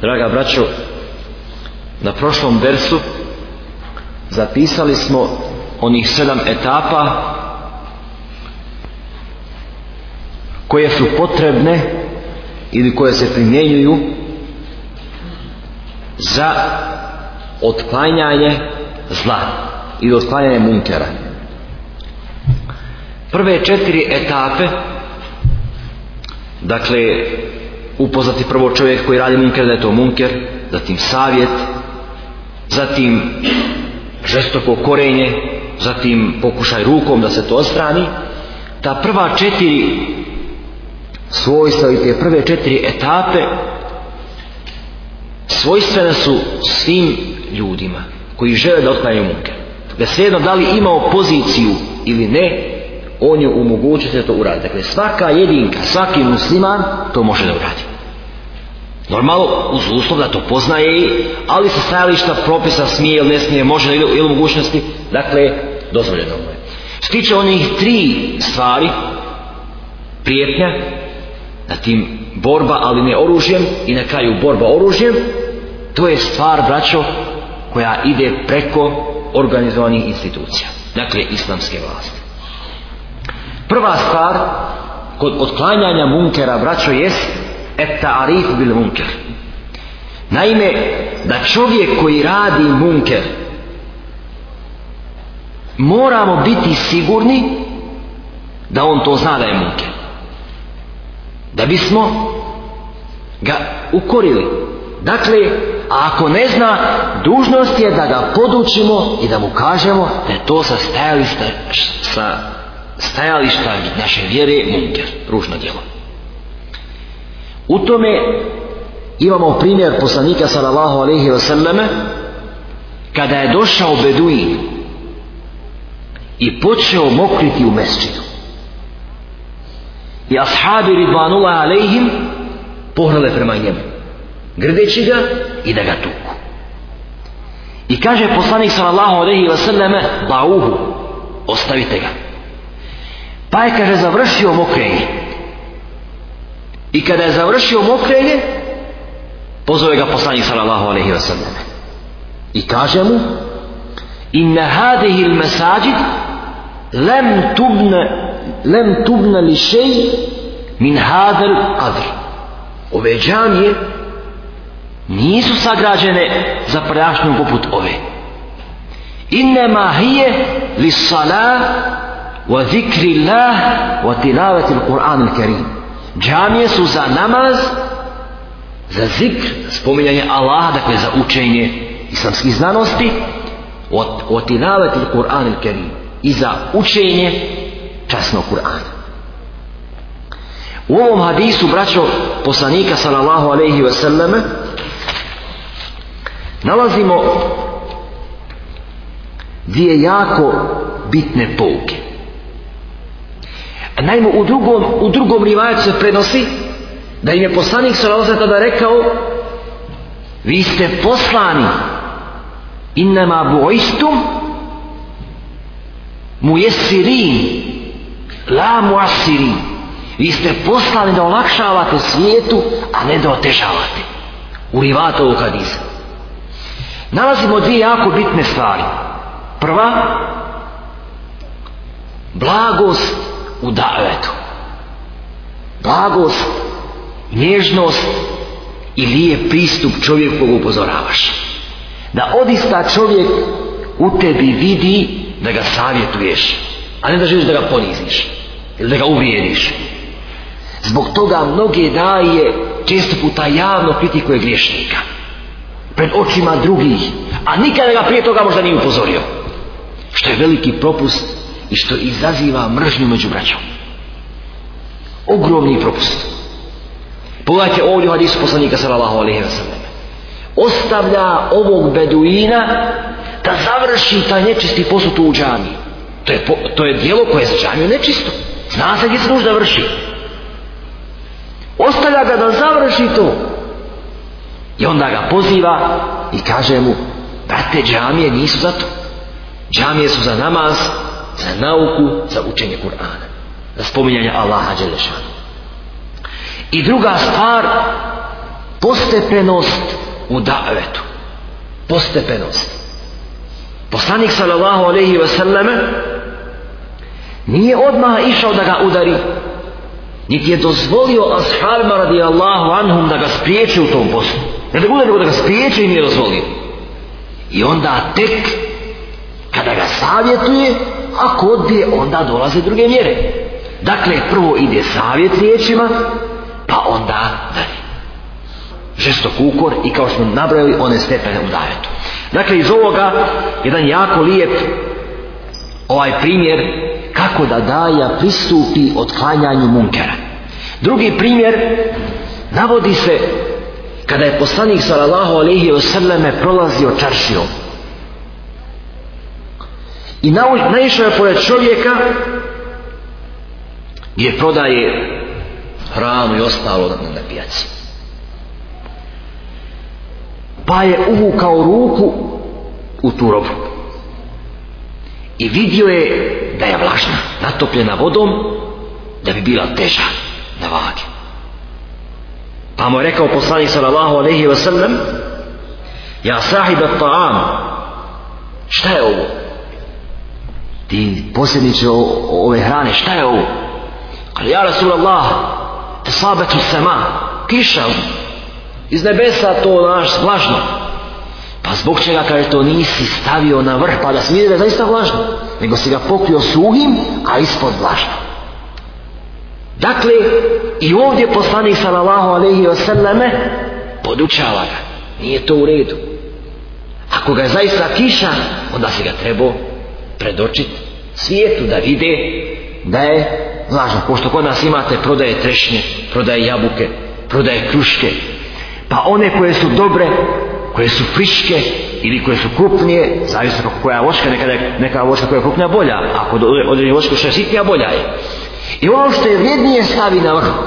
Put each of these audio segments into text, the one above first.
Draga braćo, na prošlom versu zapisali smo onih sedam etapa koje su potrebne ili koje se primjenjuju za otpanjanje zla ili otklanjanje munkera. Prve četiri etape, dakle upoznati prvo čovjek koji radi munker da je to munker, zatim savjet, zatim žestoko korenje, zatim pokušaj rukom da se to odstrani. Ta prva četiri svojstva i te prve četiri etape svojstvene su svim ljudima koji žele da otklanjaju munker. Da dakle, da li imao poziciju ili ne, on je u da to uradi. Dakle, svaka jedinka, svaki musliman to može da uradi. Normalno, uz uslov da to poznaje, ali se stajališta propisa smije ili ne smije, može ili, ili mogućnosti, dakle, dozvoljeno mu je. stiče onih tri stvari, prijetnja, tim borba, ali ne oružjem, i na kraju borba oružjem, to je stvar, braćo, koja ide preko organizovanih institucija, dakle, islamske vlasti. Prva stvar, kod otklanjanja munkera, braćo, jest et bil munker. Naime, da čovjek koji radi munker, moramo biti sigurni da on to zna da je munker. Da bismo ga ukorili. Dakle, a ako ne zna, dužnost je da ga podučimo i da mu kažemo da je to sa stajališta, sa stajališta naše vjere munker, ružno djelo. U tome imamo primjer poslanika sallallahu alejhi ve selleme kada je došao beduin i počeo mokriti u mesdžidu. I ashabi ridvanullah alejhim pohrale prema njemu, grdeći ga i da ga tuku. I kaže poslanik sallallahu alejhi ve selleme: "Bauhu, ostavite ga." Pa je kaže završio mokrenje I kada je završio mokrenje, pozove ga poslanik sallallahu alaihi wasallam. I kaže mu, inna hadihi il mesajid lem tubna, lem tubna li šej min hadel qadr. Ove džamije nisu sagrađene za prašnju poput ove. ma hije li salah wa zikri Allah wa tilavati l-Qur'an il-Kerim. Džamije su za namaz, za zikr, spominjanje Allaha, dakle za učenje islamskih znanosti, otinavati Kur'an il Kerim i za učenje časnog Kur'ana. U ovom hadisu, braćo poslanika sallallahu alaihi ve selleme, nalazimo dvije jako bitne pouke. Naime, u drugom, u drugom se prenosi da im je poslanik Salazar tada rekao vi ste poslani innama buistum mujesirin la asiri vi ste poslani da olakšavate svijetu a ne da otežavate u rivatovu hadisa nalazimo dvije jako bitne stvari prva blagost u davetu blagost nježnost i lijep pristup čovjeku upozoravaš da odista čovjek u tebi vidi da ga savjetuješ a ne da želiš da ga poniziš ili da ga uvrijediš zbog toga mnoge daje često puta javno kritikuje griješnika pred očima drugih a nikada ga prije toga možda nije upozorio što je veliki propust i što izaziva mržnju među braćom. Ogromni propust. Pogledajte ovdje u hadisu poslanika sallallahu alaihi Ostavlja ovog beduina da završi taj nečisti posut u džami. To je, po, to je dijelo koje je za džamiju nečisto. Zna se gdje se nužda vrši. Ostavlja ga da završi to. I onda ga poziva i kaže mu, brate, džamije nisu za to. Džamije su za namaz, za nauku, za učenje Kur'ana, za spominjanje Allaha Đelešanu. I druga stvar, postepenost u davetu. Postepenost. Poslanik sallallahu alaihi selleme nije odmah išao da ga udari, niti je dozvolio ashabima radijallahu anhum da ga spriječe u tom poslu. Ne da bude da ga spriječe i nije dozvolio. I onda tek kada ga savjetuje ako odbije, onda dolaze druge mjere. Dakle, prvo ide savjet riječima, pa onda dalje. Žestok ukor i kao smo nabrali one stepene u davetu. Dakle, iz ovoga jedan jako lijep ovaj primjer kako da daja pristupi otklanjanju munkera. Drugi primjer navodi se kada je poslanik sallallahu alejhi ve selleme prolazio čaršijom i naišao je pored čovjeka gdje prodaje hranu i ostalo na pijaci. Pa je uvukao ruku u tu robu. I vidio je da je vlažna, natopljena vodom, da bi bila teža na vagi. Pa mu je rekao poslani sallallahu alejhi "Ja at ta'am, šta je ovo?" ti posjedniče ove hrane, šta je ovo? Kali, ja Rasulallah, sabetu sema, kiša, iz nebesa to naš vlažno. Pa zbog čega, kaže, to nisi stavio na vrh, pa da smiri zaista vlažno, nego si ga pokrio suhim, a ispod vlažno. Dakle, i ovdje poslanik sallallahu alaihi wasallame podučava ga. Nije to u redu. Ako ga je zaista kiša, onda si ga trebao predočiti svijetu da vide da je lažno. Pošto kod nas imate prodaje trešnje, prodaje jabuke, prodaje kruške. Pa one koje su dobre, koje su friške ili koje su kupnije zavisno koja voška, nekada neka voška koja je kupnija bolja, Ako kod određene što je sitnija bolja je. I ono što je vrijednije stavi na vrhu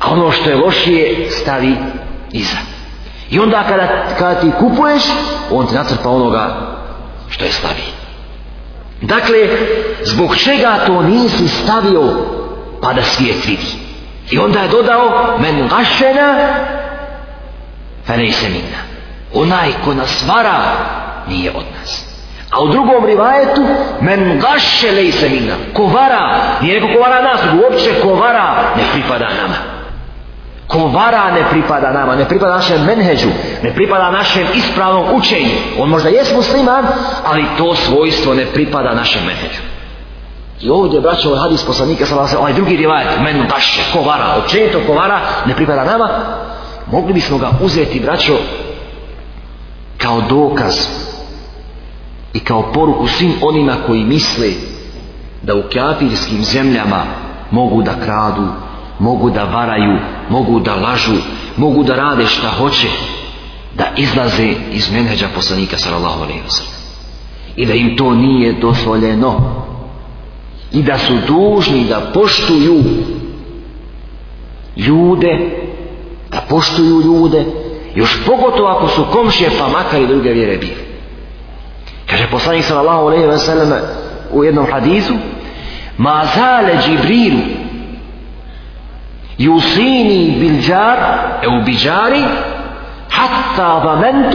a ono što je lošije stavi iza. I onda kada, kada ti kupuješ, on ti nacrpa onoga što je slabije. Dakle, zbog čega to nisi stavio pa da svijet vidi? I onda je dodao, men gašena, se minna. Onaj ko nas vara, nije od nas. A u drugom rivajetu, men gaše se minna. Ko vara, nije neko ko vara nas, uopće ko vara, ne pripada nama vara ne pripada nama, ne pripada našem menheđu, ne pripada našem ispravnom učenju. On možda je musliman, ali to svojstvo ne pripada našem menheđu. I ovdje, braćo, ovaj hadis poslanika, ovaj drugi rivajet, menu tašće, kovara, općenito kovara, ne pripada nama, mogli bismo ga uzeti, braćo, kao dokaz i kao poruku svim onima koji misle da u kjapirskim zemljama mogu da kradu, mogu da varaju, mogu da lažu, mogu da rade šta hoće, da izlaze iz meneđa poslanika sallallahu alaihi I da im to nije dozvoljeno. I da su dužni da poštuju ljude, da poštuju ljude, još pogotovo ako su komšije pa makar i druge vjere bili. Kaže poslanik sallallahu alejhi u jednom hadizu "Ma zale Džibrilu يوصيني بالجار أو بجاري حتى ظننت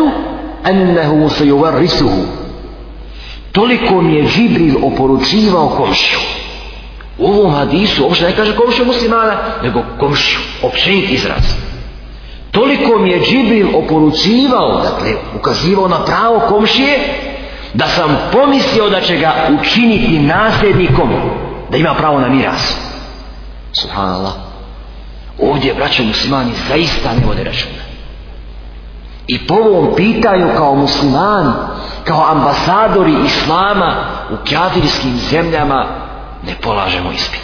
أنه سيورثه toliko mi je Žibril oporučivao komšiju. U ovom hadisu ne kaže komšiju muslimana, nego komšiju, općenit izraz. Toliko mi je Džibril oporučivao, dakle, ukazivao na pravo komšije, da sam pomislio da će ga učiniti nasljednikom, da ima pravo na miras. Subhanallah. Ovdje braćo muslimani zaista ne vode računa. I po ovom pitaju kao muslimani, kao ambasadori islama u kjadirskim zemljama ne polažemo ispit.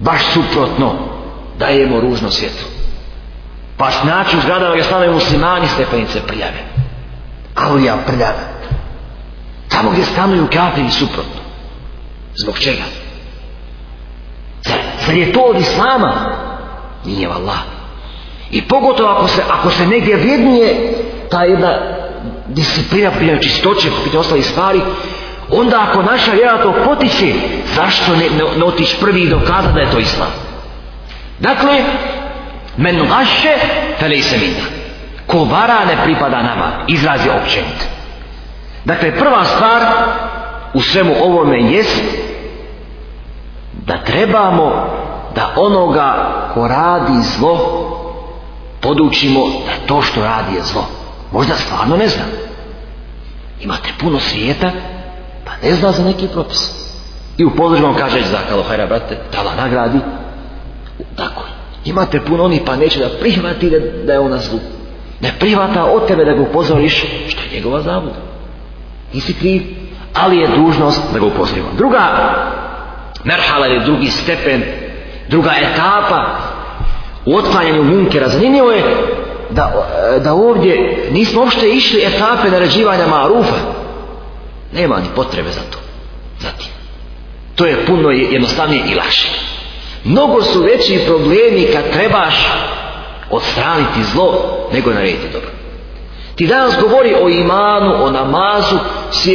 Baš suprotno dajemo ružno svijetu. Pa znači u zgradama gdje stanuju muslimani stepenice prljave. Alija prljave. Tamo gdje stanuju kjadiri suprotno. Zbog čega? Zar je to od Islama? Nije Allah. I pogotovo ako se, ako se negdje vrijednije ta jedna disciplina primjer čistoće, ostalih stvari, onda ako naša vjera to potiče, zašto ne, ne, otići prvi i dokazati da je to Islam? Dakle, men vaše felej se Ko vara ne pripada nama, izraz je općenit. Dakle, prva stvar u svemu ovome jest da trebamo da onoga ko radi zlo podučimo da to što radi je zlo. Možda stvarno ne znam. Imate puno svijeta, pa ne zna za neki propis. I u podružbom kaže zakalo, kalohajra, brate, tala nagradi. Tako je. Imate puno onih pa neće da prihvati da je ona zlu. Ne prihvata od tebe da ga upozoriš, što je njegova zavuda. Nisi kriv, ali je dužnost da ga upozorimo. Druga merhala je drugi stepen, druga etapa u otklanjanju munkera. Zanimljivo je da, da ovdje nismo uopšte išli etape naređivanja marufa. Nema ni potrebe za to. Zatim. To je puno jednostavnije i lakše. Mnogo su veći problemi kad trebaš odstraniti zlo nego narediti dobro. Ti danas govori o imanu, o namazu,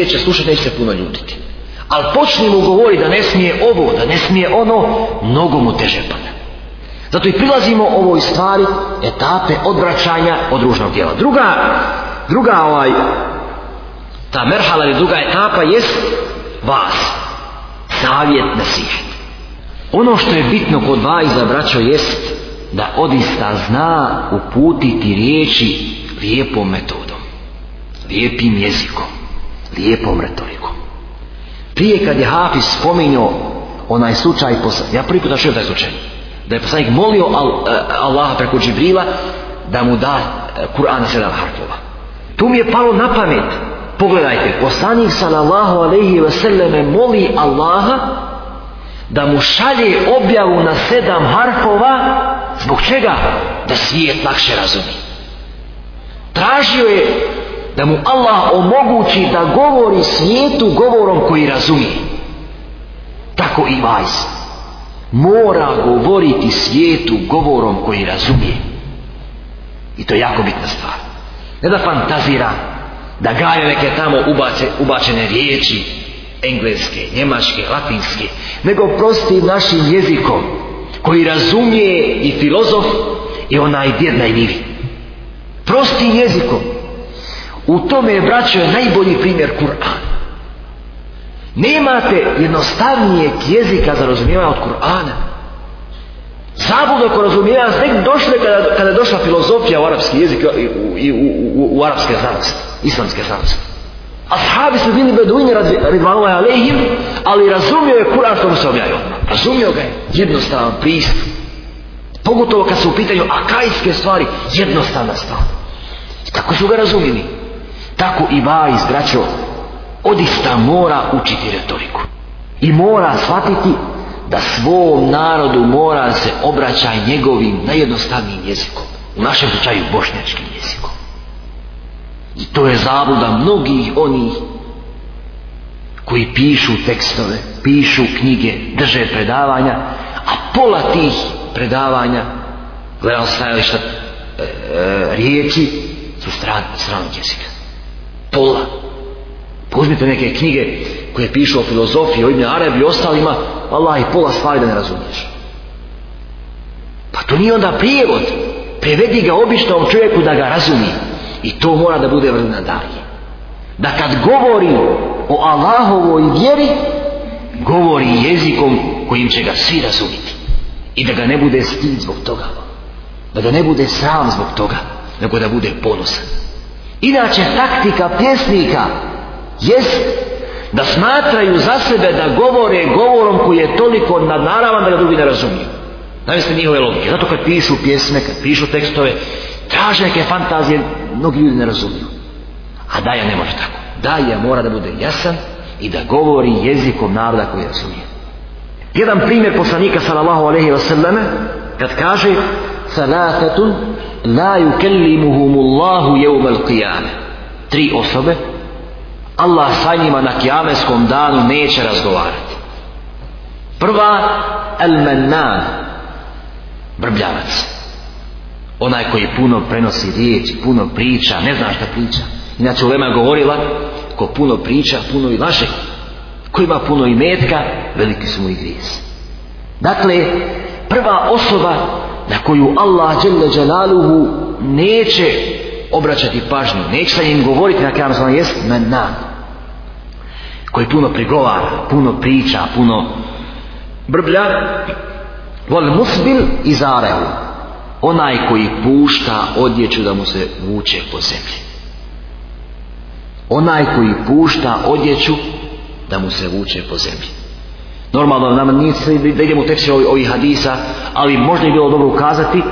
će slušati, neće puno ljuditi. Ali počni mu govori da ne smije ovo, da ne smije ono, mnogo mu teže pada. Zato i prilazimo ovoj stvari etape odvraćanja od ružnog djela. Druga, druga ovaj, ta merhala ili druga etapa jest vas. Savjet svih. Ono što je bitno kod vas za braćo jest da odista zna uputiti riječi lijepom metodom, lijepim jezikom, lijepom retorikom. Prije kad je Hafiz spominjao onaj slučaj, ja prvi put našao taj slučaj, da je poslanik molio Al, e, Allaha preko Džibrila da mu da e, Kur'ana sedam harfova. Tu mi je palo na pamet. Pogledajte, poslanik sallallahu alaihi selleme moli Allaha da mu šalje objavu na sedam harfova zbog čega? Da svijet lakše razumi. Tražio je da mu Allah omogući da govori svijetu govorom koji razumije. Tako i vas Mora govoriti svijetu govorom koji razumije. I to je jako bitna stvar. Ne da fantazira, da gaje neke tamo ubace, ubačene riječi, engleske, njemačke, latinske, nego prosti našim jezikom, koji razumije i filozof i onaj i nivi Prostim jezikom, u tome je, braćo, najbolji primjer Kur'an. Nemate jednostavnijeg jezika za razumijevanje od Kur'ana. Zabud oko razumijevanja tek došle kada, kada je došla filozofija u arapski jezik i u, i u, u, u arapske znanosti, islamske znanosti. Ashabi su bili beduini Alehim, ali razumio je Kur'an što mu se objavio. Razumio ga je jednostavan pristup. Pogotovo kad su u pitanju akajske stvari, jednostavna stvar. Kako su ga razumjeli? Tako i va braćo, odista mora učiti retoriku. I mora shvatiti da svom narodu mora se obraćaj njegovim najjednostavnijim jezikom. U našem slučaju bošnjačkim jezikom. I to je zabuda mnogih onih koji pišu tekstove, pišu knjige, drže predavanja, a pola tih predavanja, gledam stajališta e, e riječi, su stran, stranog jezika pola. Poznite neke knjige koje pišu o filozofiji, o imenu Arabi i ostalima, Allah i pola stvari da ne razumiješ. Pa to nije onda prijevod. Prevedi ga običnom čovjeku da ga razumije. I to mora da bude vrlina dalje. Da kad govori o Allahovoj vjeri, govori jezikom kojim će ga svi razumiti. I da ga ne bude stid zbog toga. Da ga ne bude sram zbog toga, nego da bude ponosan. Inače, taktika pjesnika jest da smatraju za sebe da govore govorom koji je toliko nadnaravan da ga drugi ne razumiju. Zamislite njihove logike. Zato kad pišu pjesme, kad pišu tekstove, traže neke fantazije, mnogi ljudi ne razumiju. A daja ne može tako. Daja mora da bude jasan i da govori jezikom naroda koji razumije. Jedan primjer poslanika sallallahu alaihi sallame kad kaže Salafatun la yukellimuhumullahu u qiyame. Tri osobe Allah sa njima na danu neće razgovarati. Prva, el-mennan, brbljavac. Onaj koji puno prenosi riječi, puno priča, ne zna šta priča. Inače, Ulema govorila, ko puno priča, puno i naše Ko ima puno i metka, veliki su mu i Dakle, prva osoba na koju Allah dželle neće obraćati pažnju, neće im govoriti na sam jest koji puno prigovara, puno priča, puno brblja vol musbil i zarehu onaj koji pušta odjeću da mu se vuče po zemlji onaj koji pušta odjeću da mu se vuče po zemlji Normalno nama se da idemo u tekst ovih hadisa, ali možda je bilo dobro ukazati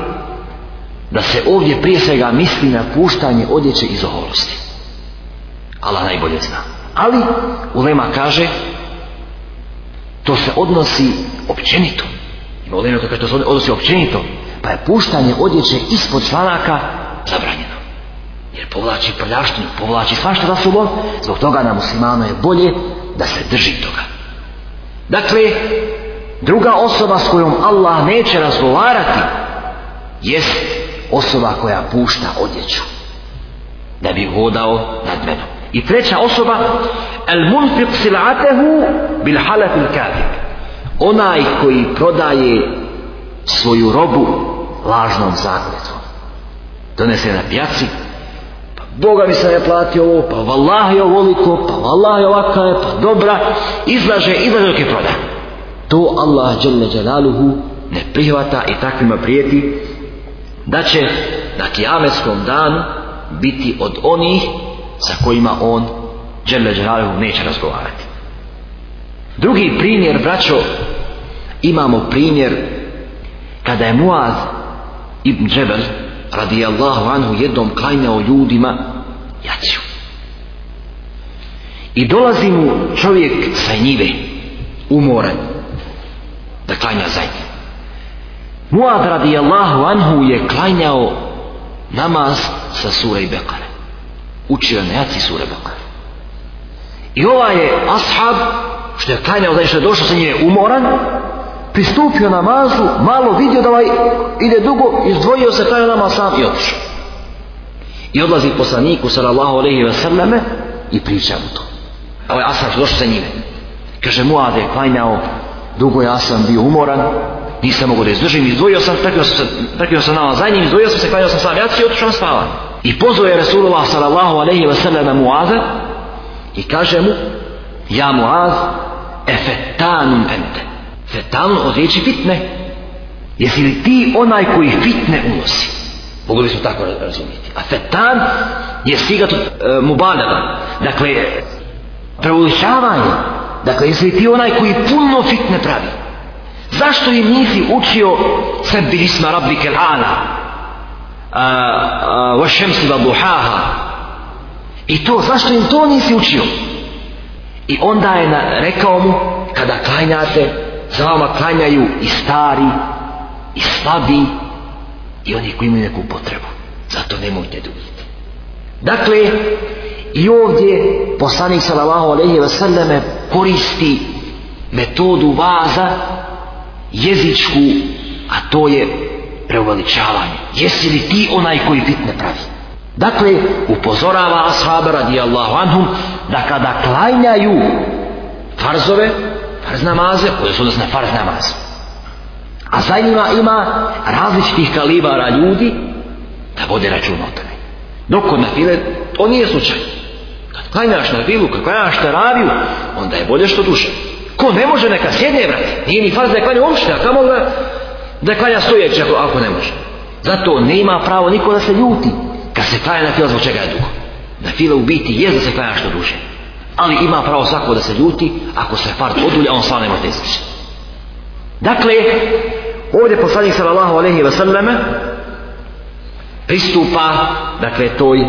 da se ovdje prije svega misli na puštanje odjeće iz oholosti. Allah najbolje zna. Ali, Ulema kaže, to se odnosi općenito. Ulema to kaže, to se odnosi općenito. Pa je puštanje odjeće ispod članaka zabranjeno. Jer povlači prljaštinu, povlači svašta za sobom, zbog toga na muslimano je bolje da se drži toga. Dakle, druga osoba s kojom Allah neće razgovarati jest osoba koja pušta odjeću da bi hodao nad menom. I treća osoba el munfiq sil'atehu bil Onaj koji prodaje svoju robu lažnom zakletvom. Donese na pijaci Boga mi se ne platio ovo, pa wallahi je ovoliko, pa wallahi je ovaka je, pa dobra, izlaže, izlaže dok je proda. To Allah ne prihvata i takvima prijeti da će na kijametskom danu biti od onih sa kojima on dželle neće razgovarati. Drugi primjer, braćo, imamo primjer kada je Muaz ibn Džebel radijallahu anhu jednom klanjao ljudima jaciju. I dolazi mu čovjek sa njive, umoran, da klanja njim. Muad radijallahu anhu je klanjao namaz sa sure i bekare. Učio na jaci sure bekare. I ovaj je ashab, što je klanjao, znači što je došao sa je umoran, pristupio namazu, malo vidio da ovaj ide dugo, izdvojio se taj namaz sam i otišao. I odlazi poslaniku sallallahu alejhi ve selleme i priča mu to. A ovaj Asaf došao sa njime. Kaže mu Ade, klanjao, dugo ja sam bio umoran, nisam mogu da izdržim, izdvojio sam, prekio sam, prekio sam za njim, izdvojio sam se, klanjao sam sam jaci i otišao na spavan. I pozvao je Resulullah sallallahu alejhi ve selleme Muaza i kaže mu: "Ja Muaz, efetanum ente." se tamo od fitne. Jesi li ti onaj koji fitne unosi? Mogli smo tako razumjeti. A fetan je sigat e, Dakle, Dakle, preuličavanje. Dakle, jesi li ti onaj koji puno fitne pravi? Zašto im nisi učio sebi isma kel'ana vašem Vašemsi duhaha. I to, zašto im to nisi učio? I onda je na, rekao mu, kada klanjate, za vama klanjaju i stari i slabi i oni koji imaju neku potrebu zato nemojte dubiti dakle i ovdje poslanik sallallahu alejhi ve selleme koristi metodu vaza jezičku a to je preuveličavanje jesi li ti onaj koji fitne pravi Dakle, upozorava ashabe radijallahu anhum da kada klanjaju farzove, farz namaze koje su odnosno farz namaz. A za njima ima različitih kalibara ljudi da vode račun o tome. Dok kod nafile to nije slučaj. Kad klanjaš na filu, kad klanjaš raviju, onda je bolje što duše. Ko ne može neka sjedne, vrati, Nije ni farz da je klanja uopšte, a kamo da, da klanja stojeći ako, ne može. Zato ne ima pravo niko da se ljuti kad se klanja na fila zbog čega je dugo. Na fila u biti je da se klanja što duše. Ali ima pravo svako da se ljuti, ako se fart odulja, on sva nema te Dakle, ovdje poslanik sallallahu alejhi ve pristupa dakle toj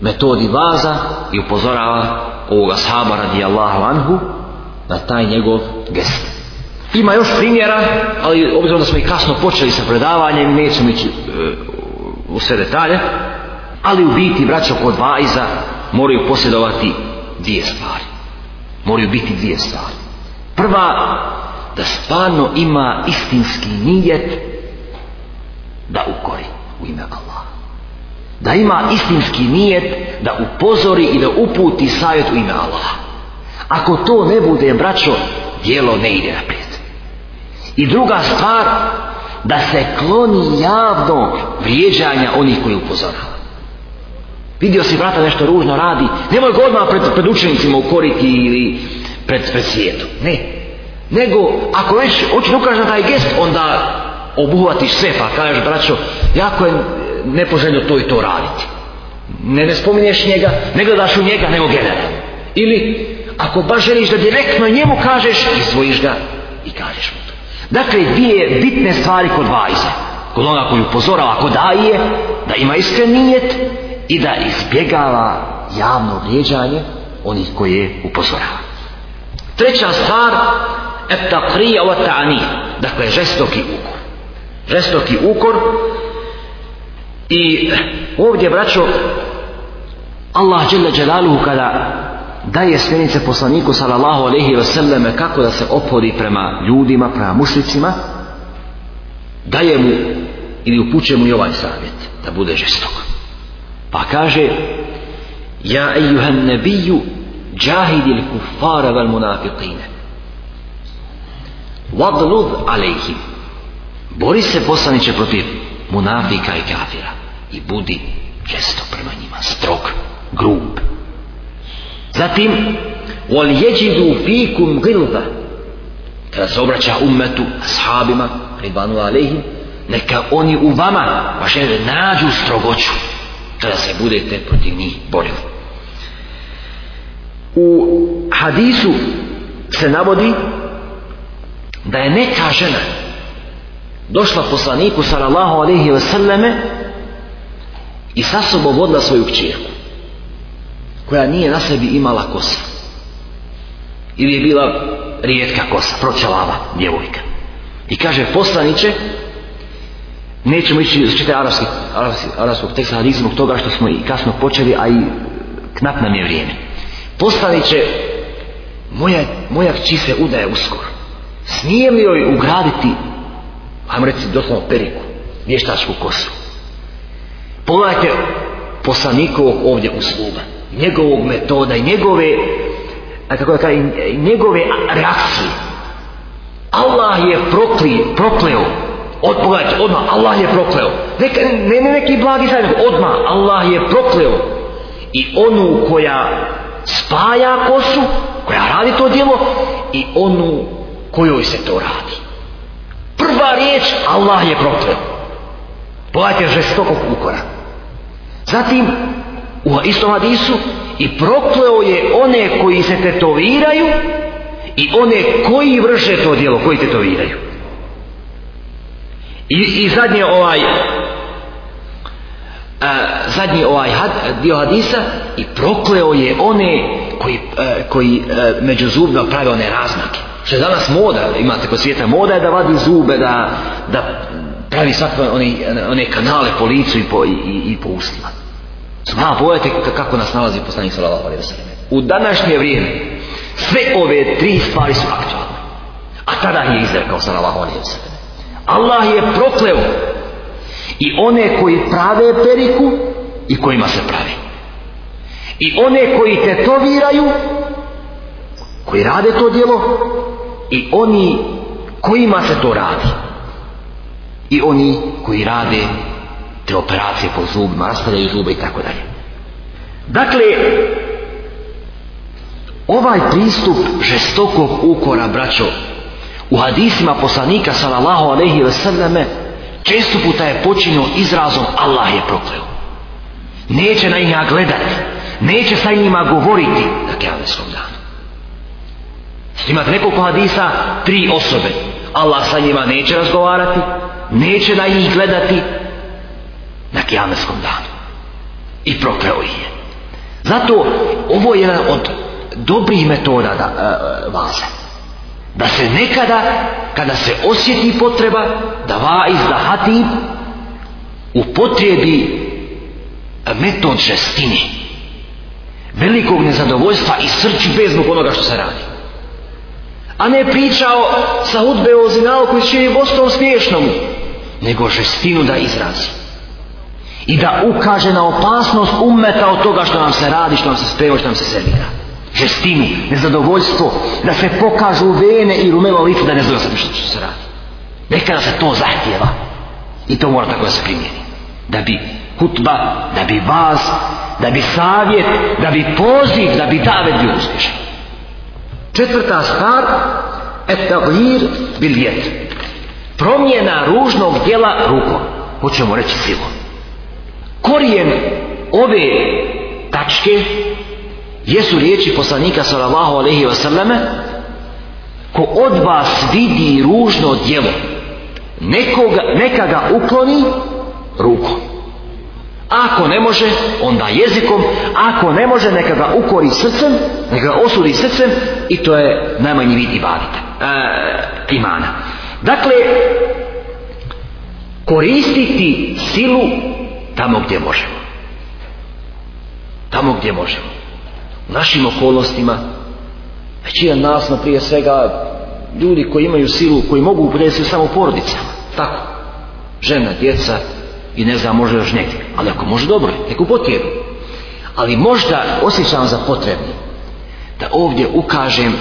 metodi vaza i upozorava ovoga sahaba radijallahu anhu na taj njegov gest. Ima još primjera, ali obzirom da smo i kasno počeli sa predavanjem, nećemo ići e, u sve detalje, ali u biti braćo kod vajza moraju posjedovati dvije stvari. Moraju biti dvije stvari. Prva, da stvarno ima istinski nijet da ukori u ime Allaha. Da ima istinski nijet da upozori i da uputi savjet u ime Allaha. Ako to ne bude, braćo, djelo ne ide naprijed. I druga stvar, da se kloni javno vrijeđanja onih koji upozorava. Vidio si vrata nešto ružno radi, nemoj ga odmah pred, pred učenicima ukoriti ili pred, pred svijetu. Ne. Nego, ako već hoćeš ukaže na taj gest, onda obuhvatiš sve pa kažeš, braćo, jako je nepoželjno to i to raditi. Ne, ne spominješ njega, ne gledaš u njega, nego generalno. Ili, ako baš želiš da direktno njemu kažeš, izvojiš ga i kažeš mu to. Dakle, dvije bitne stvari kod vajza. Kod onoga koji upozorava, kod daje, da ima iskren nijet, i da izbjegava javno vrijeđanje onih koje upozorava. Treća stvar, etakrija wa ta'ani, dakle žestoki ukor. Žestoki ukor i ovdje braćo Allah kada daje smjernice poslaniku sallallahu alejhi ve selleme kako da se opodi prema ljudima, prema mušlicima, daje mu ili upućuje mu i ovaj savjet da bude žestok a pa kaže Ja ejuhan nebiju džahidil kufara val munafiqine Wadlud alejhim Bori se poslaniće protiv munafika i kafira i budi često prema njima strog, grub. Zatim wal jeđidu fikum gilva kada se obraća ummetu, ashabima, ridvanu alejhim, neka oni u vama, vaše nađu strogoću, kada se budete protiv njih borili. U hadisu se navodi da je neka žena došla poslaniku sallallahu alaihi selleme i sa sobom vodila svoju kćerku koja nije na sebi imala kosa ili je bila rijetka kosa, pročelava djevojka i kaže poslaniće Nećemo ići čitati arapski, arapski, arapskog teksta zbog toga što smo i kasno počeli, a i knap nam je vrijeme. Postavit će moja, moja kći se udaje uskoro. Smijem li joj ugraditi, ajmo reći doslovno periku, vještačku kosu? Pogledajte poslanikovog ovdje usluga, njegovog metoda i njegove, a kako da kažem, njegove reakcije. Allah je prokli prokleo od, odmah Allah je prokleo. Neka, ne, ne neki blagi sajn, odmah Allah je prokleo. I onu koja spaja kosu, koja radi to djelo, i onu kojoj se to radi. Prva riječ, Allah je prokleo. Pogledajte žestokog ukora. Zatim, u istom hadisu, i prokleo je one koji se tetoviraju i one koji vrše to djelo, koji tetoviraju. I, i zadnje ovaj e, zadnji ovaj had, dio hadisa i prokleo je one koji, e, koji a, e, među zubima prave one razmake što je danas moda, imate kod svijeta moda je da vadi zube, da, da pravi svakve one, one kanale po licu i po, i, i po ustima pogledajte kako nas nalazi poslanik sallallahu alaihi u današnje vrijeme sve ove tri stvari su aktualne a tada je izrekao sallallahu alaihi Allah je prokleo i one koji prave periku i kojima se pravi. I one koji tetoviraju, koji rade to djelo i oni kojima se to radi. I oni koji rade te operacije po zubima, rastavljaju zube i tako dalje. Dakle, ovaj pristup žestokog ukora, braćo, u hadisima poslanika sallallahu alejhi ve selleme često puta je počinio izrazom Allah je prokleo. Neće na njega gledati, neće sa njima govoriti na kjavenskom danu. Imate nekoliko hadisa, tri osobe. Allah sa njima neće razgovarati, neće na njih gledati na Kijameskom danu. I prokleo ih je. Zato ovo je jedan od dobrih metoda da, e, e, da se nekada, kada se osjeti potreba, da vaiz, da u upotrijebi metod žestini, velikog nezadovoljstva i bezbog onoga što se radi. A ne pričao sa hudbe o zinalu koji čini Bostom smiješnomu, nego žestinu da izrazi. I da ukaže na opasnost umeta od toga što nam se radi, što nam se spreva što nam se servira žestinu, nezadovoljstvo, da se pokažu vene i rumeno lice da ne znaju što, što se radi. Nekada se to zahtjeva i to mora tako da se Da bi hutba, da bi vas, da bi savjet, da bi poziv, da bi davet bio uspješan. Četvrta stvar, etavir biljet. Promjena ružnog djela rukom. Hoćemo reći silom. Korijen ove tačke jesu riječi poslanika sallallahu alaihi selleme ko od vas vidi ružno djelo nekoga, neka ga ukloni rukom ako ne može, onda jezikom ako ne može, neka ga ukori srcem neka ga osudi srcem i to je najmanji vid bavite e, dakle koristiti silu tamo gdje možemo tamo gdje možemo našim okolnostima. Većina nas, na prije svega, ljudi koji imaju silu, koji mogu uprediti samo porodicama. Tako. Žena, djeca i ne znam, može još negdje. Ali ako može, dobro je. Neku potjeru. Ali možda osjećam za potrebni da ovdje ukažem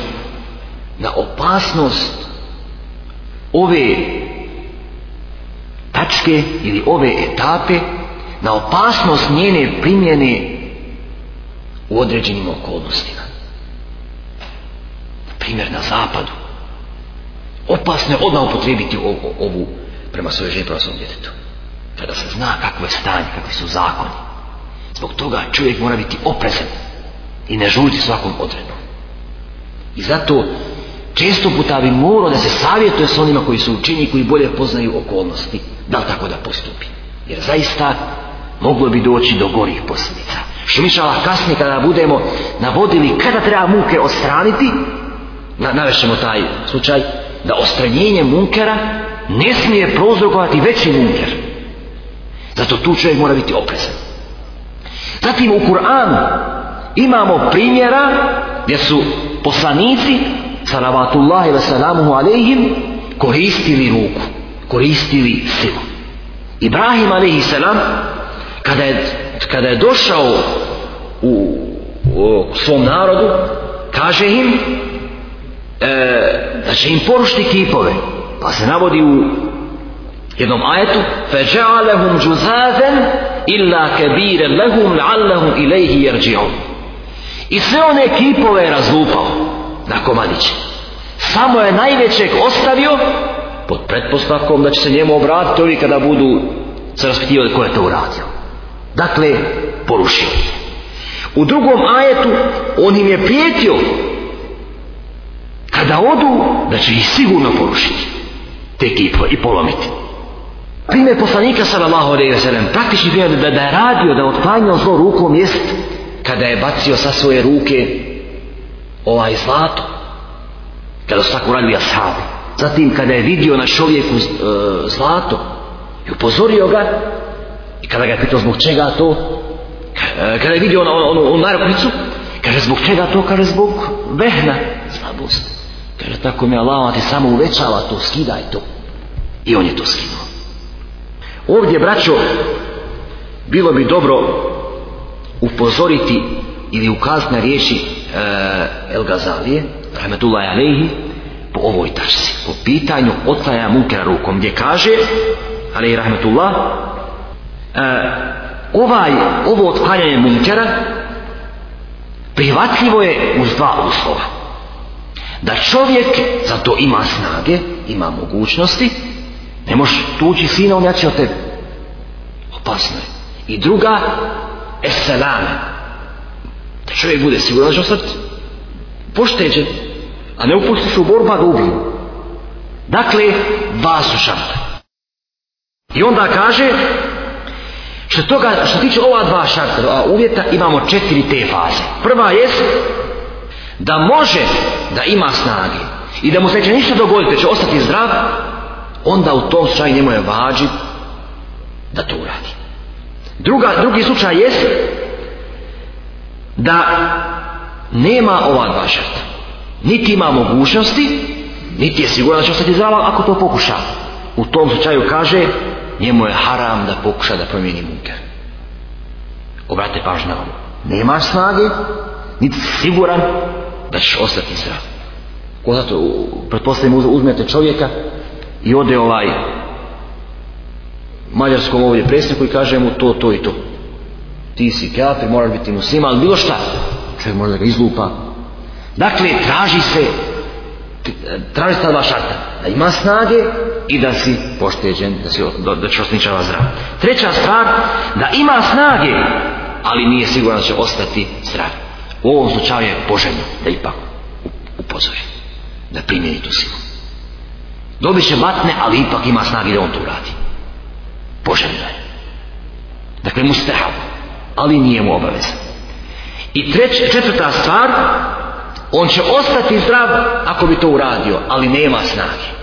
na opasnost ove tačke ili ove etape na opasnost njene primjene u određenim okolnostima. primjer, na zapadu. Opasno je odmah upotrijebiti ovu, prema svojoj ženi, prema svom djetetu. Kada se zna kakvo je stanje, kakvi su zakoni. Zbog toga čovjek mora biti oprezan i ne žuriti svakom odrednom. I zato često puta bi morao da se savjetuje s onima koji su učinji, koji bolje poznaju okolnosti, da li tako da postupi. Jer zaista moglo bi doći do gorih posljedica. Allah kasnije kada budemo navodili kada treba muke ostraniti, na, navešemo taj slučaj, da ostranjenje munkera ne smije prozrokovati veći munker. Zato tu čovjek mora biti oprezan. Zatim u Kur'anu imamo primjera gdje su poslanici salavatullahi ve salamuhu alejhim koristili ruku, koristili silu. Ibrahim alejhi salam kada je, kada je došao u, u svom narodu, kaže im e, da će im porušiti kipove. Pa se navodi u jednom ajetu džuzazen illa kebire lehum ilaihi I sve one kipove je razlupao na komadiće. Samo je najvećeg ostavio pod pretpostavkom da će se njemu obratiti ovi kada budu se raspitivali ko je to uradio. Dakle, porušili. U drugom ajetu on im je prijetio kada odu da će ih sigurno porušiti tek i, i polomiti. Primjer poslanika sallallahu alejhi ve sellem praktični da, da je radio da otklanjao zlo rukom jest kada je bacio sa svoje ruke ovaj zlato kada su tako radili ashabi zatim kada je vidio na čovjeku e, zlato i upozorio ga i kada ga je pitao zbog čega to, kada je vidio ono, ono, onu, onu, onu kaže zbog čega to, kaže zbog vehna, slabost. Kaže tako mi Allah ti samo uvećava to, skidaj to. I on je to skinuo. Ovdje, braćo, bilo bi dobro upozoriti ili ukazati na riječi eh, El Gazalije, Rahmetullahi Aleyhi, po ovoj tačci, po pitanju otaja munkera rukom, gdje kaže, ali Rahmetullah, E, ovaj, ovo otklanjanje munkera prihvatljivo je uz dva uslova. Da čovjek za to ima snage, ima mogućnosti, ne može tući sina, on od tebe. Opasno je. I druga, eselame. Da čovjek bude siguran da će ostati pošteđen, a ne upusti se u borba da ubiju. Dakle, dva su I onda kaže, što, toga, što tiče ova dva šarta, uvjeta, imamo četiri te faze. Prva je da može da ima snage i da mu se neće ništa dogoditi, će ostati zdrav, onda u tom slučaju njemu je vađi da to uradi. Druga, drugi slučaj jest da nema ova dva šarta. Niti ima mogućnosti, niti je siguran da će ostati zdrav ako to pokuša. U tom slučaju kaže njemu je haram da pokuša da promijeni munker. Obrate pažnju na ovo. Nemaš snage, niti siguran da ćeš ostati zdrav. Ko zato, pretpostavljamo, uzmete čovjeka i ode ovaj mađarskom ovdje predsjedniku i kaže mu to, to i to. Ti si kafir, moraš biti muslima, ali bilo šta. Čovjek da ga izlupa. Dakle, traži se, traži se ta dva šarta. Da ima snage, i da si pošteđen, da, si, da, da će osničava zdrav. Treća stvar, da ima snage, ali nije siguran da će ostati zdrav. U ovom slučaju je poželjno da ipak upozori, da primjeni tu silu. Dobit će vatne, ali ipak ima snage da on to uradi. Poželjno je. Dakle, mu strah, ali nije mu obavezan. I treć, četvrta stvar, on će ostati zdrav ako bi to uradio, ali nema snage.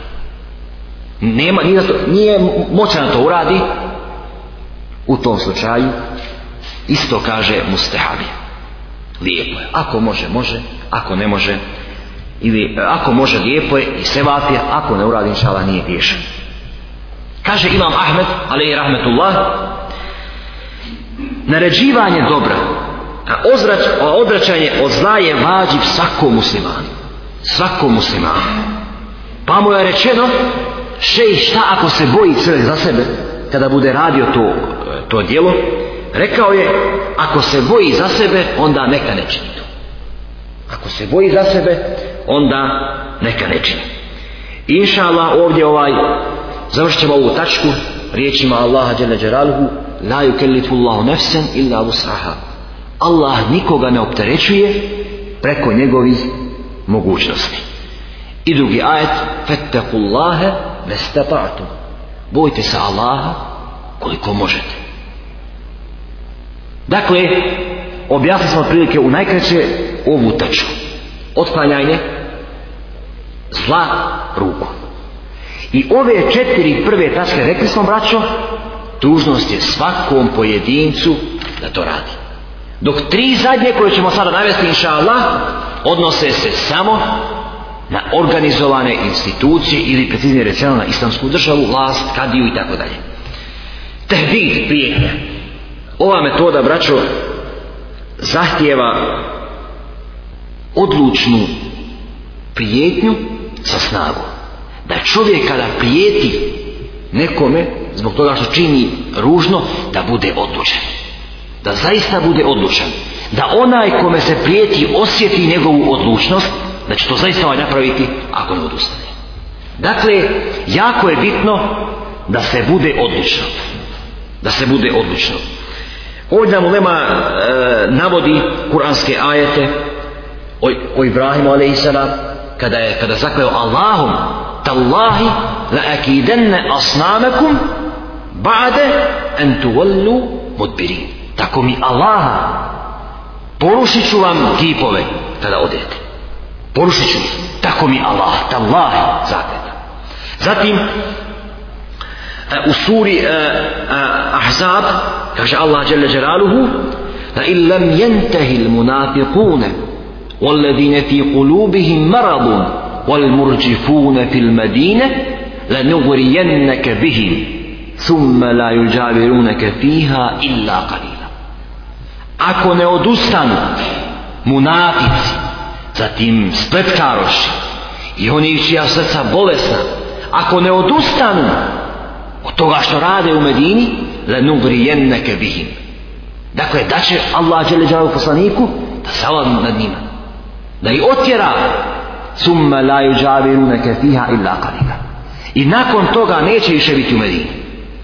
Nema, nije, nije moćan to uradi. U tom slučaju isto kaže mustehabi. Lijepo je. Ako može, može. Ako ne može, ili ako može lijepo je i se Ako ne uradi, nije griješan. Kaže Imam Ahmed, ali i rahmetullah, naređivanje dobra, a ozrač, odračanje od zla je vađiv svakom muslimanu. Svakom muslimanu. Pa mu je rečeno, šej šta ako se boji čovjek za sebe kada bude radio to, to djelo rekao je ako se boji za sebe onda neka ne čini to ako se boji za sebe onda neka ne čini inša Allah ovdje ovaj završit ovu tačku riječima Allaha dželle dželaluhu la yukellifu Allahu nefsen illa Allah nikoga ne opterećuje preko njegovih mogućnosti i drugi ajet fettakullahe Vestapa'tu. Bojte se Allaha koliko možete. Dakle, objasnili smo prilike u najkraće ovu taču. Otklanjanje zla ruku. I ove četiri prve tačke rekli smo, braćo, dužnost je svakom pojedincu da to radi. Dok tri zadnje koje ćemo sada navesti, inša Allah, odnose se samo na organizovane institucije ili preciznije rečeno na islamsku državu, vlast, kadiju i tako dalje. Tehdid prijetnja. Ova metoda, braćo, zahtijeva odlučnu prijetnju sa snagom. Da čovjek kada prijeti nekome zbog toga što čini ružno, da bude odlučen. Da zaista bude odlučan. Da onaj kome se prijeti osjeti njegovu odlučnost da znači, će to zaista ovaj napraviti ako ne odustane. Dakle, jako je bitno da se bude odlično. Da se bude odlično. Ovdje nam ulema e, navodi kuranske ajete o, o Ibrahimu a.s. kada je kada zakleo Allahom tallahi la akidenne asnamakum ba'de en tuvallu mudbirin. Tako mi Allaha porušit ću vam kipove kada odete. Porušit ću Tako mi Allah, tallahi, zakljetam. Zatim, e, u suri e, e, Ahzab, kaže Allah dželle dželaluhu, da illam lam والذين في قلوبهم مرض والمرجفون في المدينة لنغرينك بهم ثم لا يجاورونك فيها إلا قليلا Ako ne odustanu zatim tim spletkaroši i oni čija srca bolesna ako ne odustanu od toga što rade u Medini neke bihim dakle da će Allah u poslaniku da salamu nad njima da ih otjera summa la neke fiha illa qalila i nakon toga neće više biti u Medini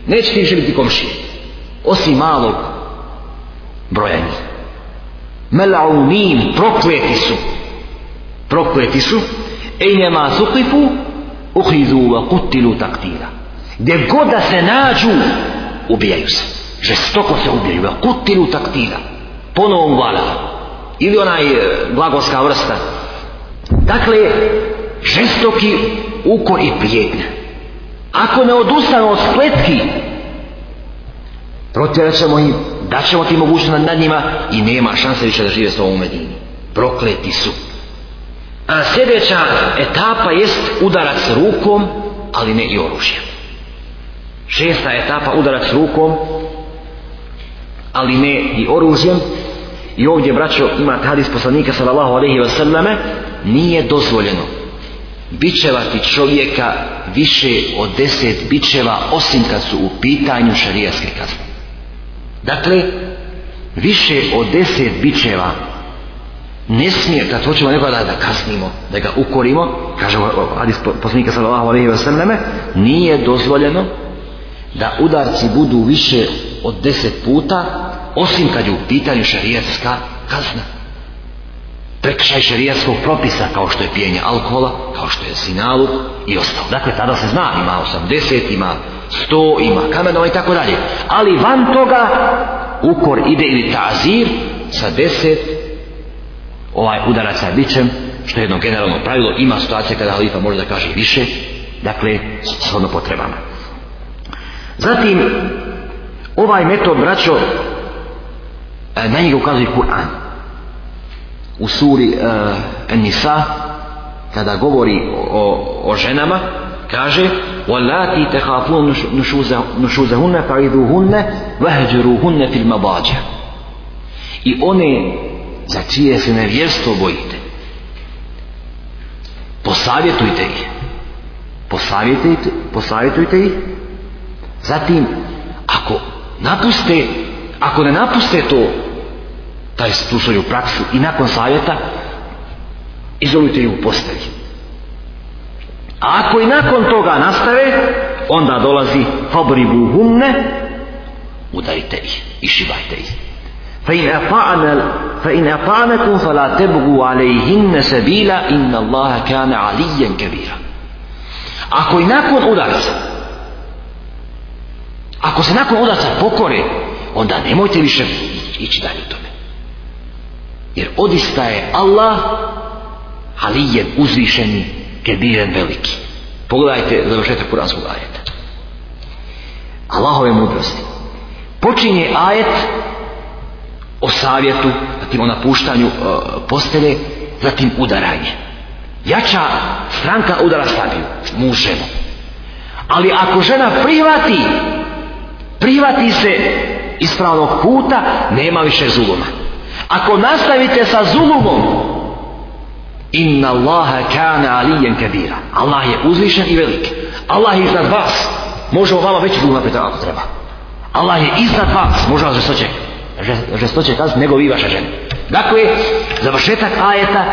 neće više biti komši osim malog brojanja njih melaunim prokleti su Prokleti su ejnema sukifu uhidu wa kutilu taktila Gdje god da se nađu, ubijaju se. Žestoko se ubijaju. u kutilu taktila Ponovom vala. Ili onaj e, glagolska vrsta. Dakle, žestoki uko i prijetnja. Ako ne odustanu od spletki, protjerat ćemo im, daćemo ti mogućnost nad njima i nema šanse više da žive s ovom Medini. Prokleti su. A sljedeća etapa jest udarac rukom, ali ne i oružjem. Šesta etapa udarac rukom, ali ne i oružjem. I ovdje, braćo, imate hadis poslanika sallallahu alaihi sallame, nije dozvoljeno bičevati čovjeka više od deset bičeva osim kad su u pitanju šarijaske kazne. Dakle, više od deset bičeva ne smije kad hoćemo nekoga da kasnimo, da ga ukorimo, kaže ali poslanika sallallahu alejhi ve nije dozvoljeno da udarci budu više od deset puta, osim kad je u pitanju šerijatska kazna. Prekršaj šerijatskog propisa, kao što je pijenje alkohola, kao što je sinalu i ostalo. Dakle, tada se zna, ima 80, ima 100, ima kamenova i tako dalje. Ali van toga, ukor ide ili tazir sa deset ovaj udara sa bićem, što je jedno generalno pravilo, ima situacije kada halifa može da kaže više, dakle, shodno potrebama. Zatim, ovaj metod, braćo, e, na njegu ukazuje Kur'an. U suri uh, e, Nisa, kada govori o, o ženama, kaže وَلَاتِي تَحَافُونَ نُشُوزَهُنَّ فَعِذُوهُنَّ فِي الْمَبَاجَ I one za čije se nevjerstvo bojite posavjetujte ih posavjetujte, posavjetujte ih zatim ako napuste ako ne napuste to taj u praksu i nakon savjeta izolujte ih u postelji a ako i nakon toga nastave onda dolazi fabribu humne udarite ih i ih فإن أطعن فإن أطعنكم فلا تبغوا عليهن سبيلا إن الله كان عليا كبيرا Ako i nakon udarca Ako se nakon udarca pokore Onda nemojte više ići dalje u tome Jer odista je Allah Halijen uzvišeni Kebiren veliki Pogledajte završetak kuranskog ajeta Allahove mudrosti Počinje ajet o savjetu, zatim o napuštanju e, postelje, zatim udaranje. Jača stranka udara slabiju, muž Ali ako žena prihvati, prihvati se ispravnog puta, nema više zuluma. Ako nastavite sa zulumom, inna Allaha kana alijen kabira. Allah je uzvišen i velik. Allah je iznad vas. Može o vama već zuluma ako treba. Allah je iznad vas. Može vas žestoće kazati nego vi vaša žena. Dakle, završetak ajeta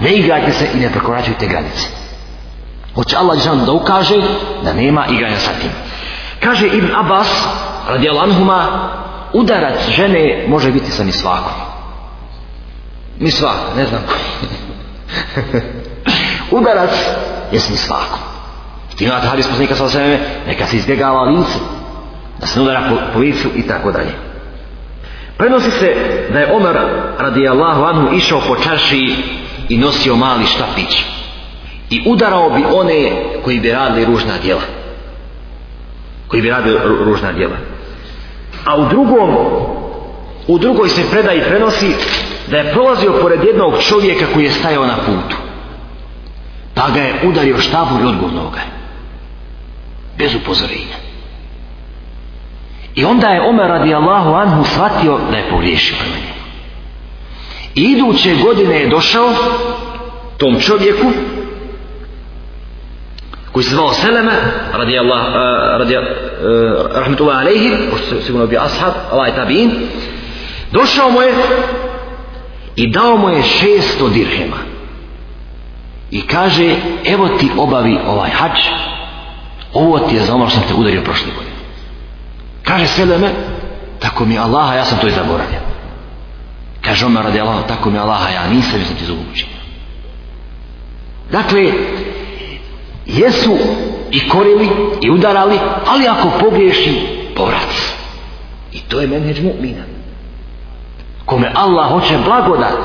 ne igrajte se i ne prekoračujte granice. Hoće Allah žan da ukaže da nema igranja sa tim. Kaže Ibn Abbas, radi anhuma, udarac žene može biti sa Mi svako, ne znam koji. udarac je s misvakom. Ti imate sa sveme, neka se izbjegava lice, da se udara po, licu i tako dalje. Prenosi se da je Omer radi Allahu anhu išao po čaršiji i nosio mali štapić. I udarao bi one koji bi radili ružna djela. Koji bi radili ružna djela. A u drugom, u drugoj se i prenosi da je prolazio pored jednog čovjeka koji je stajao na putu. Pa ga je udario štabu i odgovno Bez upozorenja. I onda je Omer Allahu anhu shvatio da je pogriješio I iduće godine je došao tom čovjeku koji se zvao Seleme radi Allah eh, radi uh, eh, rahmetullahi alejhi sigurno ashab Allah tabiin došao mu je i dao mu je 600 dirhema i kaže evo ti obavi ovaj hač ovo ti je za ono što sam te udario prošle godine Kaže Seleme, tako mi Allaha, ja sam to i zaboravio. Kaže Omer radi Allaha, tako mi Allaha, ja nisam, mislim ti Dakle, jesu i korili i udarali, ali ako pogriješi, povrat. I to je menheđ mu'mina. Kome Allah hoće blagodat,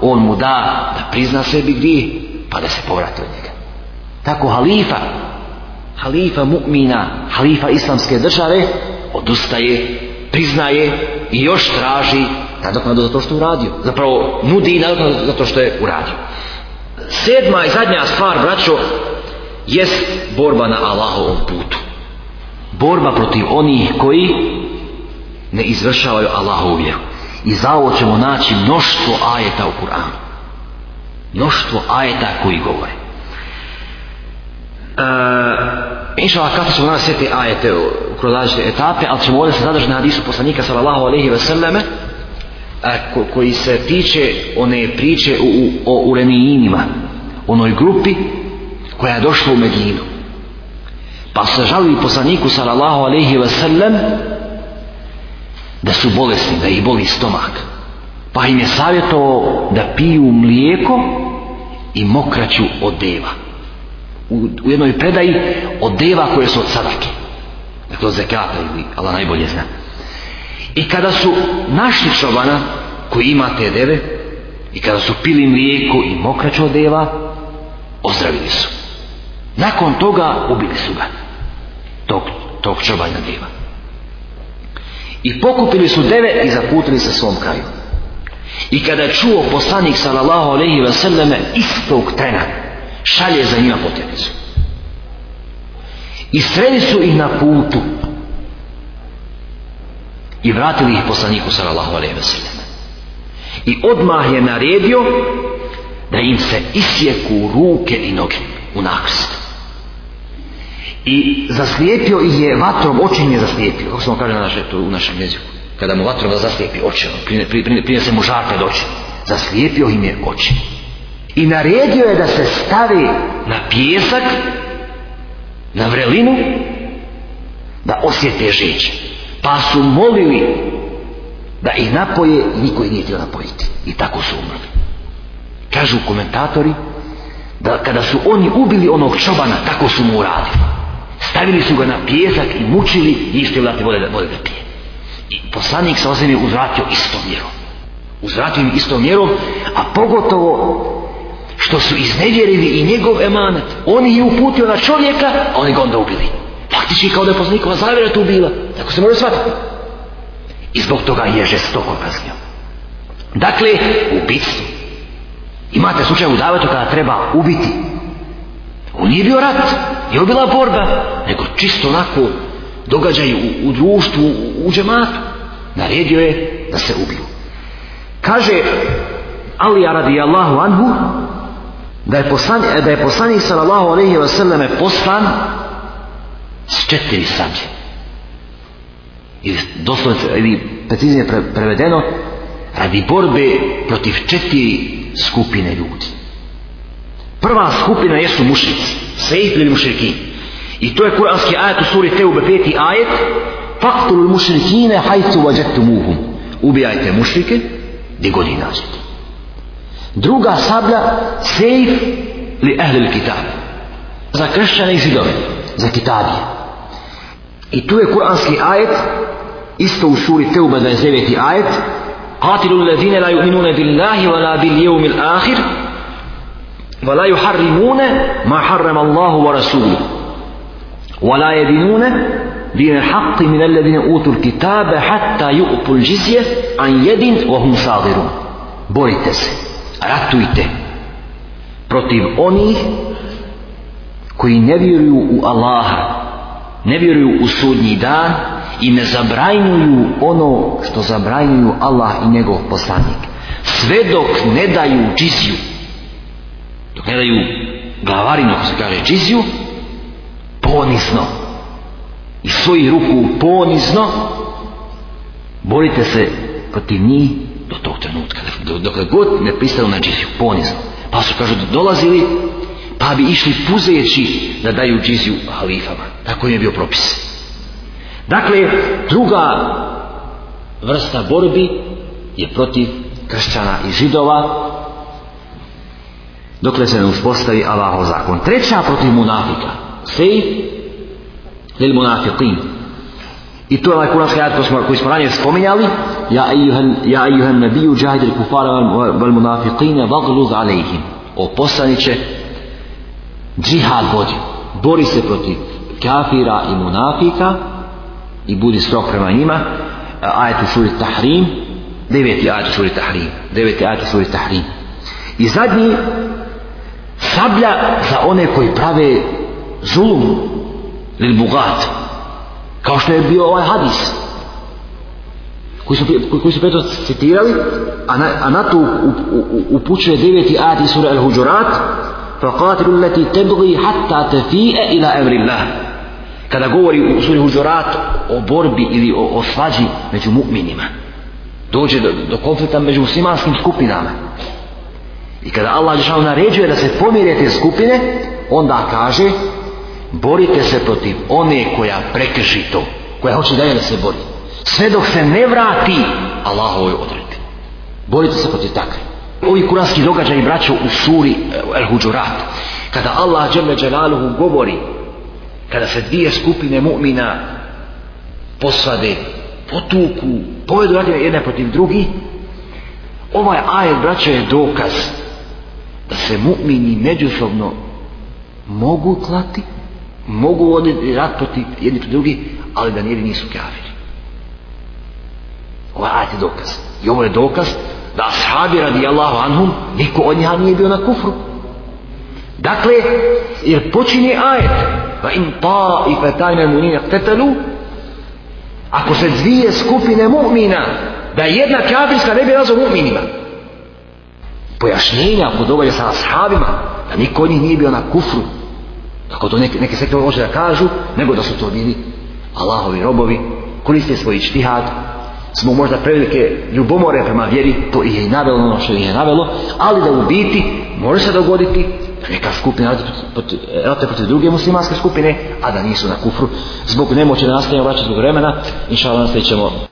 on mu da da prizna sebi gdje, pa da se povrati od njega. Tako halifa, halifa mu'mina, halifa islamske države, odustaje, priznaje i još traži nadoknadu za to što je uradio. Zapravo nudi nadoknadu za to što je uradio. Sedma i zadnja stvar, braćo, jest borba na Allahovom putu. Borba protiv onih koji ne izvršavaju Allahovu vjeru. I za ovo ćemo naći mnoštvo ajeta u Kur'anu. Mnoštvo ajeta koji govore. Eee... Inša su ćemo danas sjeti ajete u različite etape, ali ćemo ovdje se zadržati na hadisu poslanika sallallahu alaihi ve selleme koji se tiče one priče o urenijinima, onoj grupi koja je došla u Medinu. Pa se žali poslaniku sallallahu alaihi ve sellem da su bolesni, da ih boli stomak. Pa im je savjetovao da piju mlijeko i mokraću od deva u, jednoj predaji od deva koje su od sadake. Dakle, od zekata ili najbolje zna. I kada su našli čovana koji ima te deve i kada su pili mlijeko i mokraću od deva, ozdravili su. Nakon toga ubili su ga. Tog, tog deva. I pokupili su deve i zaputili se svom kraju. I kada je čuo poslanik sallallahu alejhi ve selleme istog trena šalje za njima potjernicu. I sreli su ih na putu i vratili ih poslaniku sallallahu alejhi ve I odmah je naredio da im se isjeku ruke i noge u nakrst. I zaslijepio ih je vatrom, oči im je zaslijepio, kako smo kaže naše, u našem jeziku. Kada mu vatrom zaslijepi oči, ono, prije, se mu žar pred oči. Zaslijepio im je oči i naredio je da se stavi na pijesak na vrelinu da osjete žić pa su molili da ih napoje niko ih nije htio napojiti i tako su umrli kažu komentatori da kada su oni ubili onog čobana tako su mu uradili stavili su ga na pijesak i mučili i isto dati vode, da pije i poslanik sa ozem je uzvratio istom mjerom uzvratio im istom mjerom a pogotovo što su iznevjerili i njegov emanet. Oni je uputio na čovjeka, a oni ga onda ubili. Faktički kao da je poznikova zavjera tu Tako se može shvatiti. I zbog toga je žestoko kaznio. Dakle, ubitstvo. Imate slučaj u davetu kada treba ubiti. On nije bio rat, nije bila borba, nego čisto onako događaj u, društvu, u, u džematu. Naredio je da se ubiju. Kaže Alija radijallahu anhu da je, poslani, da je poslanik sallallahu ve selleme poslan s četiri sađe. I doslovno, ili preciznije prevedeno, radi borbe protiv četiri skupine ljudi. Prva skupina jesu sve sejf ili mušriki. I to je kuranski ajet u suri Teube peti ajet Faktul mušrikine hajtu vađetumuhum. Ubijajte mušrike gdje god ih Druga sablja, sejf li ehlil kitab. Za kršćane i židove, za kitabi. I tu je kuranski ajet, isto u suri Teuba 29. ajet, قاتلوا الذين لا يؤمنون بالله ولا باليوم الآخر ولا يحرمون ما حرم الله ورسوله ولا يدينون دين الحق من الذين أوتوا الكتاب حتى يؤتوا الجزية عن يد وهم صاغرون borite se ratujte protiv onih koji ne vjeruju u Allaha, ne vjeruju u sudnji dan i ne zabranjuju ono što zabranjuju Allah i njegov poslanik. Sve dok ne daju džiziju, dok ne daju glavarinu, ako se kaže džiziju, ponizno i svoji ruku ponizno borite se protiv njih do tog trenutka. Dokle god ne pristali znači, na džiziju, ponizno. Pa su, kažu, dolazili, pa bi išli puzeći da daju džiziju halifama. Tako im je bio propis. Dakle, druga vrsta borbi je protiv kršćana i židova dokle se ne uspostavi Allahov zakon. Treća protiv munafika. Sej ili munafiqin. I to je onaj kuranski ajat koji smo, ranije spominjali. Ja ijuhan ja nabiju džahidil kufara val munafiqine vagluz alejhim. O poslaniće, džihad vodi. Bori se protiv kafira i munafika i budi strok prema njima. Ajat u suri Tahrim, deveti ajat u suri Tahrim, deveti ajat u suri Tahrim. I zadnji, sablja za one koji prave zulum, lil bugat, kao što je bio ovaj hadis koji su, koji citirali, a na, a na to upućuje deveti ati sura al hujurat فَقَاتِلُ الَّتِي تَبْغِي حَتَّى تَفِيَ إِلَا أَمْرِ Kada govori u suri Al-Hujurat o borbi ili o, o svađi među mu'minima, dođe do, do konflikta među muslimanskim skupinama. I kada Allah Žešanu naređuje da se pomire te skupine, onda kaže borite se protiv one koja prekrši to, koja hoće dalje da se bori. Sve dok se ne vrati Allahovoj odredbi. Borite se protiv takve. Ovi kuranski događaji braćo u suri eh, Huđurat, kada Allah Đerle govori, kada se dvije skupine mu'mina posvade, potuku, povedu radine jedne protiv drugi, ovaj ajed braćo je dokaz da se mu'mini međusobno mogu klati mogu voditi rat protiv jedni protiv drugi, ali da nijedi nisu kafiri. Ovaj je dokaz. I ovo je dokaz da ashabi Allahu anhum niko od nije bio na kufru. Dakle, jer počinje ajet va in pa i fetajne nije tetelu ako se dvije skupine mu'mina da jedna kafirska ne bi razo mu'minima pojašnjenja ako događa sa ashabima da niko od njih nije bio na kufru kako to neke neke sekte da kažu, nego da su to bili Allahovi robovi, koriste svoj štihad, smo možda prevelike ljubomore prema vjeri, to je i navelo ono što ih je navelo, ali da u biti može se dogoditi neka skupina rata protiv druge muslimanske skupine, a da nisu na kufru, zbog nemoće da nastavimo vraćati zbog vremena, inša Allah nastavit ćemo